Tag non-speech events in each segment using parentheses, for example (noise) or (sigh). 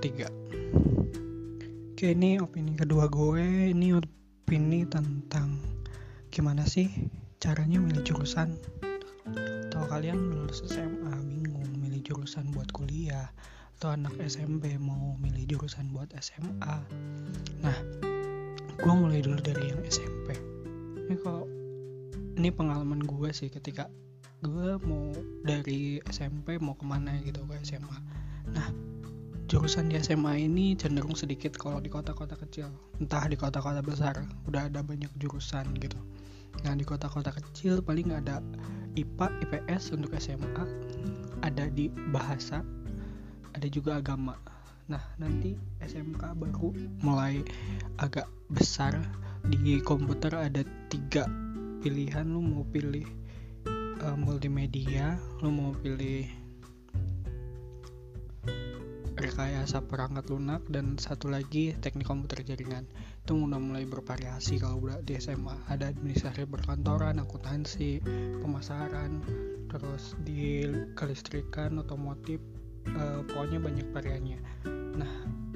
ketiga Oke ini opini kedua gue. Ini opini tentang Gimana sih caranya milih jurusan? Atau kalian lulus SMA bingung milih jurusan buat kuliah Atau anak SMP mau milih jurusan buat SMA Nah gue mulai dulu dari yang SMP Ini kalau Ini pengalaman gue sih ketika gue mau dari SMP mau ke mana gitu ke SMA nah jurusan di SMA ini cenderung sedikit kalau di kota-kota kecil. Entah di kota-kota besar udah ada banyak jurusan gitu. Nah di kota-kota kecil paling ada IPA IPS untuk SMA ada di bahasa ada juga agama. Nah nanti SMK baru mulai agak besar. Di komputer ada tiga pilihan lu mau pilih uh, multimedia lu mau pilih rekayasa perangkat lunak dan satu lagi teknik komputer jaringan. Itu udah mulai bervariasi kalau udah di SMA ada administrasi perkantoran akuntansi pemasaran terus di kelistrikan otomotif uh, pokoknya banyak variannya. Nah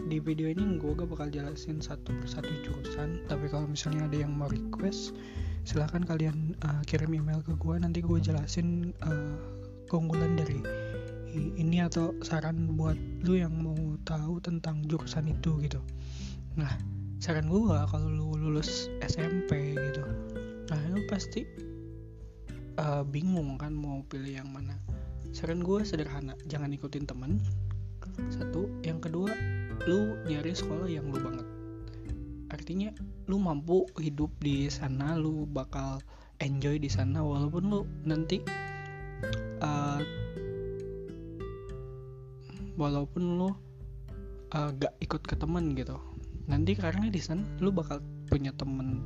di video ini gue gak bakal jelasin satu persatu jurusan tapi kalau misalnya ada yang mau request silahkan kalian uh, kirim email ke gue nanti gue jelasin uh, keunggulan dari ini atau saran buat lu yang mau tahu tentang jurusan itu gitu. Nah saran gue kalau lu lulus SMP gitu nah lu pasti uh, bingung kan mau pilih yang mana. Saran gue sederhana jangan ikutin temen. Satu. Yang kedua lu nyari sekolah yang lu banget. Artinya lu mampu hidup di sana lu bakal enjoy di sana walaupun lu nanti walaupun lu uh, gak ikut ke temen gitu. Nanti karena di sana lu bakal punya temen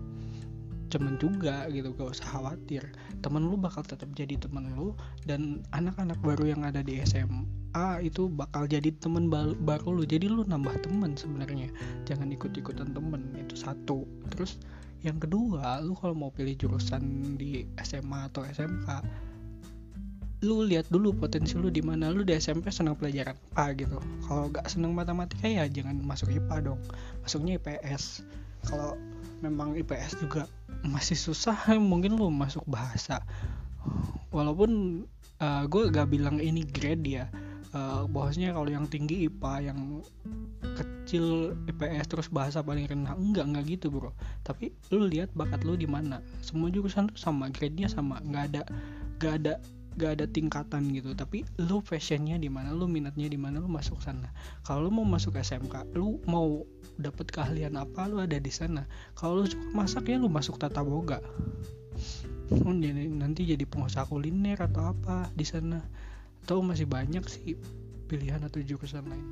temen juga gitu gak usah khawatir. Temen lu bakal tetap jadi temen lu dan anak-anak baru yang ada di SMA itu bakal jadi temen baru, baru lu. Jadi lu nambah temen sebenarnya. Jangan ikut-ikutan temen itu satu. Terus yang kedua lu kalau mau pilih jurusan di SMA atau SMK lu lihat dulu potensi lu di mana lu di SMP senang pelajaran apa gitu. Kalau gak senang matematika ya jangan masuk IPA dong. Masuknya IPS kalau memang IPS juga masih susah (laughs) mungkin lu masuk bahasa. Walaupun uh, gue gak bilang ini grade ya. Uh, bahwasanya kalau yang tinggi IPA yang kecil IPS terus bahasa paling rendah enggak enggak gitu bro. Tapi lu lihat bakat lu di mana. Semua jurusan tuh sama grade-nya sama. Nggak ada nggak ada nggak ada tingkatan gitu. Tapi lu fashionnya di mana lu minatnya di mana lu masuk sana. Kalau lu mau masuk SMK lu mau dapet keahlian apa lu ada di sana. Kalau lu suka masak ya lu masuk tata boga. Nanti jadi pengusaha kuliner atau apa di sana. Atau masih banyak sih pilihan atau jurusan lain